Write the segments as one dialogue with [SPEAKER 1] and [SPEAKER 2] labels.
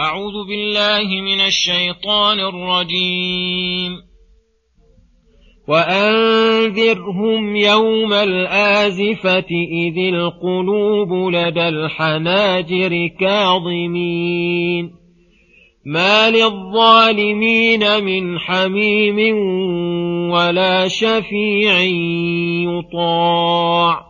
[SPEAKER 1] أعوذ بالله من الشيطان الرجيم. وأنذرهم يوم الآزفة إذ القلوب لدى الحناجر كاظمين. ما للظالمين من حميم ولا شفيع يطاع.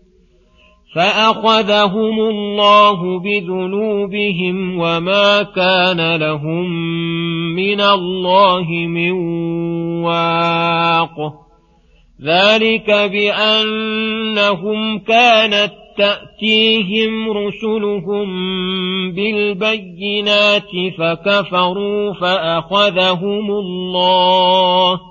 [SPEAKER 1] فأخذهم الله بذنوبهم وما كان لهم من الله من واق. ذلك بأنهم كانت تأتيهم رسلهم بالبينات فكفروا فأخذهم الله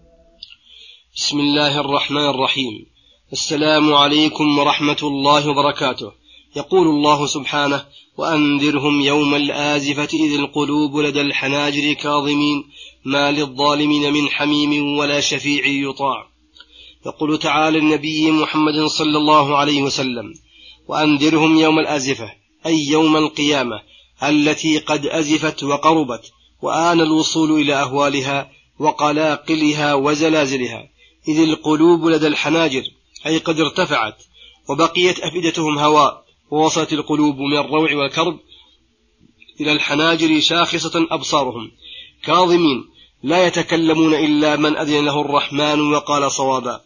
[SPEAKER 2] بسم الله الرحمن الرحيم. السلام عليكم ورحمة الله وبركاته. يقول الله سبحانه وأنذرهم يوم الآزفة إذ القلوب لدى الحناجر كاظمين ما للظالمين من حميم ولا شفيع يطاع. يقول تعالى النبي محمد صلى الله عليه وسلم وأنذرهم يوم الآزفة أي يوم القيامة التي قد أزفت وقربت وآن الوصول إلى أهوالها وقلاقلها وزلازلها. إذ القلوب لدى الحناجر أي قد ارتفعت وبقيت أفئدتهم هواء ووصلت القلوب من الروع والكرب إلى الحناجر شاخصة أبصارهم. كاظمين لا يتكلمون إلا من أذن له الرحمن وقال صوابا.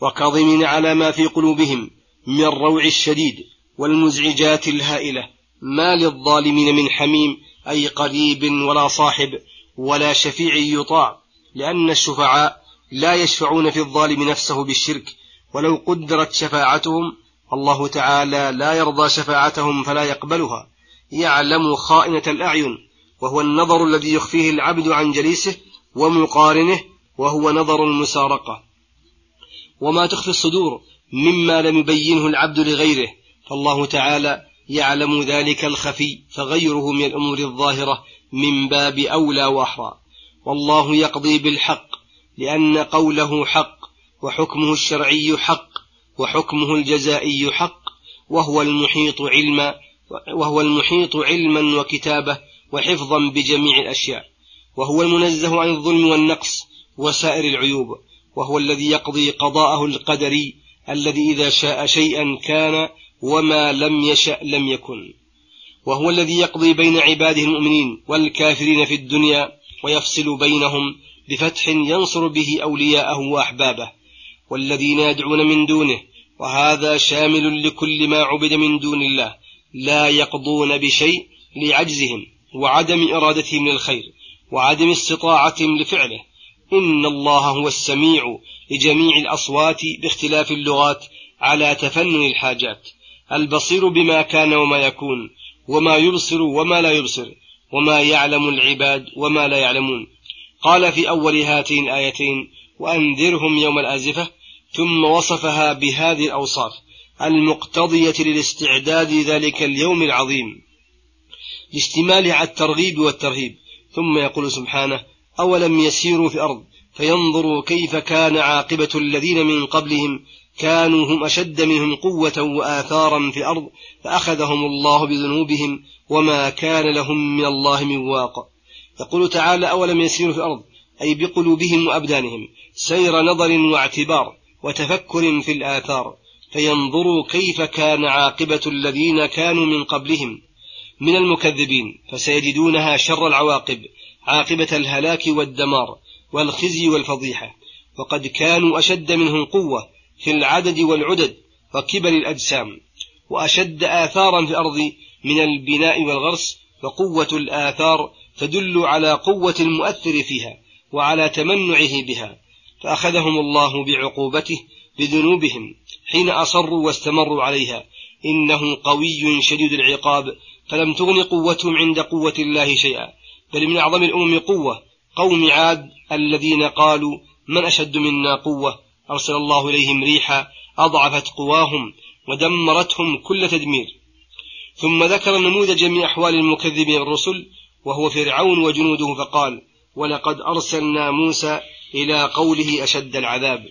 [SPEAKER 2] وكاظمين على ما في قلوبهم من الروع الشديد والمزعجات الهائلة. ما للظالمين من حميم أي قريب ولا صاحب ولا شفيع يطاع لأن الشفعاء لا يشفعون في الظالم نفسه بالشرك ولو قدرت شفاعتهم الله تعالى لا يرضى شفاعتهم فلا يقبلها. يعلم خائنة الأعين وهو النظر الذي يخفيه العبد عن جليسه ومقارنه وهو نظر المسارقة. وما تخفي الصدور مما لم يبينه العبد لغيره فالله تعالى يعلم ذلك الخفي فغيره من الأمور الظاهرة من باب أولى وأحرى. والله يقضي بالحق لأن قوله حق وحكمه الشرعي حق وحكمه الجزائي حق وهو المحيط علما وهو المحيط علما وكتابة وحفظا بجميع الأشياء. وهو المنزه عن الظلم والنقص وسائر العيوب وهو الذي يقضي قضاءه القدري الذي إذا شاء شيئا كان وما لم يشأ لم يكن. وهو الذي يقضي بين عباده المؤمنين والكافرين في الدنيا ويفصل بينهم بفتح ينصر به أولياءه وأحبابه والذين يدعون من دونه وهذا شامل لكل ما عبد من دون الله لا يقضون بشيء لعجزهم وعدم إرادتهم للخير وعدم استطاعتهم لفعله. إن الله هو السميع لجميع الأصوات باختلاف اللغات على تفنن الحاجات البصير بما كان وما يكون وما يبصر وما لا يبصر وما يعلم العباد وما لا يعلمون. قال في أول هاتين الآيتين وأنذرهم يوم الآزفة ثم وصفها بهذه الأوصاف المقتضية للاستعداد ذلك اليوم العظيم اشتمالها على الترغيب والترهيب. ثم يقول سبحانه أولم يسيروا في الأرض فينظروا كيف كان عاقبة الذين من قبلهم كانوا هم أشد منهم قوة وآثارا في الأرض فأخذهم الله بذنوبهم وما كان لهم من الله من واق. يقول تعالى أولم يسيروا في الأرض؟ أي بقلوبهم وأبدانهم سير نظر واعتبار وتفكر في الآثار فينظروا كيف كان عاقبة الذين كانوا من قبلهم. من المكذبين فسيجدونها شر العواقب عاقبة الهلاك والدمار والخزي والفضيحة. وقد كانوا أشد منهم قوة في العدد والعدد وكبر الأجسام وأشد آثارا في الأرض من البناء والغرس وقوة الآثار تدل على قوة المؤثر فيها وعلى تمنعه بها فأخذهم الله بعقوبته بذنوبهم حين أصروا واستمروا عليها. إنه قوي شديد العقاب فلم تغن قوتهم عند قوة الله شيئا بل من أعظم الأمم قوة قوم عاد الذين قالوا من أشد منا قوة؟ أرسل الله إليهم ريحا أضعفت قواهم ودمرتهم كل تدمير. ثم ذكر نموذج من أحوال المكذبين الرسل وهو فرعون وجنوده فقال ولقد أرسلنا موسى إلى قوله أشد العذاب.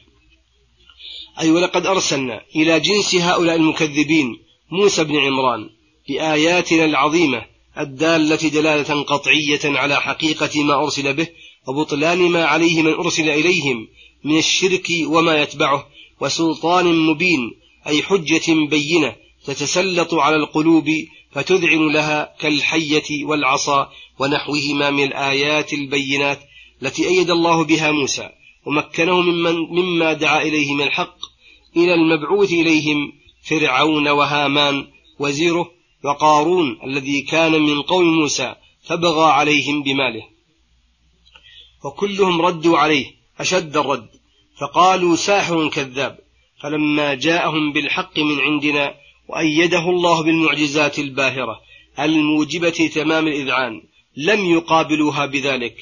[SPEAKER 2] أي ولقد أرسلنا إلى جنس هؤلاء المكذبين موسى بن عمران بآياتنا العظيمة الدالة دلالة قطعية على حقيقة ما أرسل به وبطلان ما عليه من أرسل إليهم من الشرك وما يتبعه وسلطان مبين أي حجة بينة تتسلط على القلوب فتذعن لها كالحية والعصا ونحوهما من الآيات البينات التي أيد الله بها موسى ومكنه ممن مما دعا إليه من الحق إلى المبعوث إليهم فرعون وهامان وزيره وقارون الذي كان من قوم موسى فبغى عليهم بماله. وكلهم ردوا عليه أشد الرد فقالوا ساحر كذاب فلما جاءهم بالحق من عندنا وأيده الله بالمعجزات الباهرة الموجبة تمام الإذعان لم يقابلوها بذلك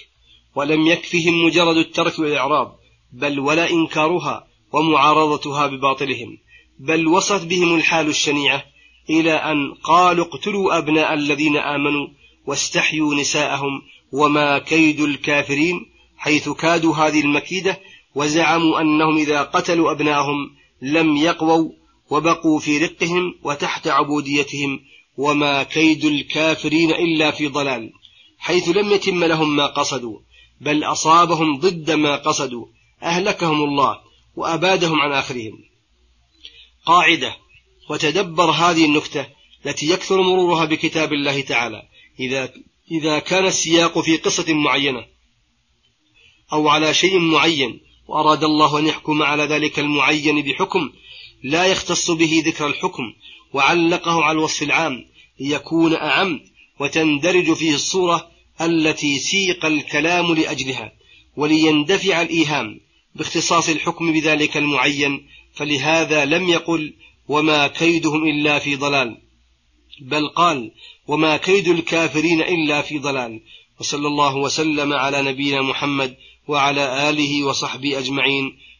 [SPEAKER 2] ولم يكفهم مجرد الترك والإعراض بل ولا إنكارها ومعارضتها بباطلهم بل وصلت بهم الحال الشنيعة إلى أن قالوا اقتلوا أبناء الذين آمنوا واستحيوا نساءهم وما كيد الكافرين حيث كادوا هذه المكيدة وزعموا أنهم إذا قتلوا أبناءهم لم يقووا وبقوا في رقهم وتحت عبوديتهم وما كيد الكافرين إلا في ضلال حيث لم يتم لهم ما قصدوا بل أصابهم ضد ما قصدوا أهلكهم الله وأبادهم عن آخرهم. قاعدة وتدبر هذه النكتة التي يكثر مرورها بكتاب الله تعالى إذا إذا كان السياق في قصة معينة أو على شيء معين وأراد الله أن يحكم على ذلك المعين بحكم لا يختص به ذكر الحكم وعلقه على الوصف العام ليكون أعم وتندرج فيه الصورة التي سيق الكلام لأجلها وليندفع الإيهام باختصاص الحكم بذلك المعين فلهذا لم يقل وما كيدهم إلا في ضلال بل قال وما كيد الكافرين إلا في ضلال وصلى الله وسلم على نبينا محمد وعلى آله وصحبه أجمعين.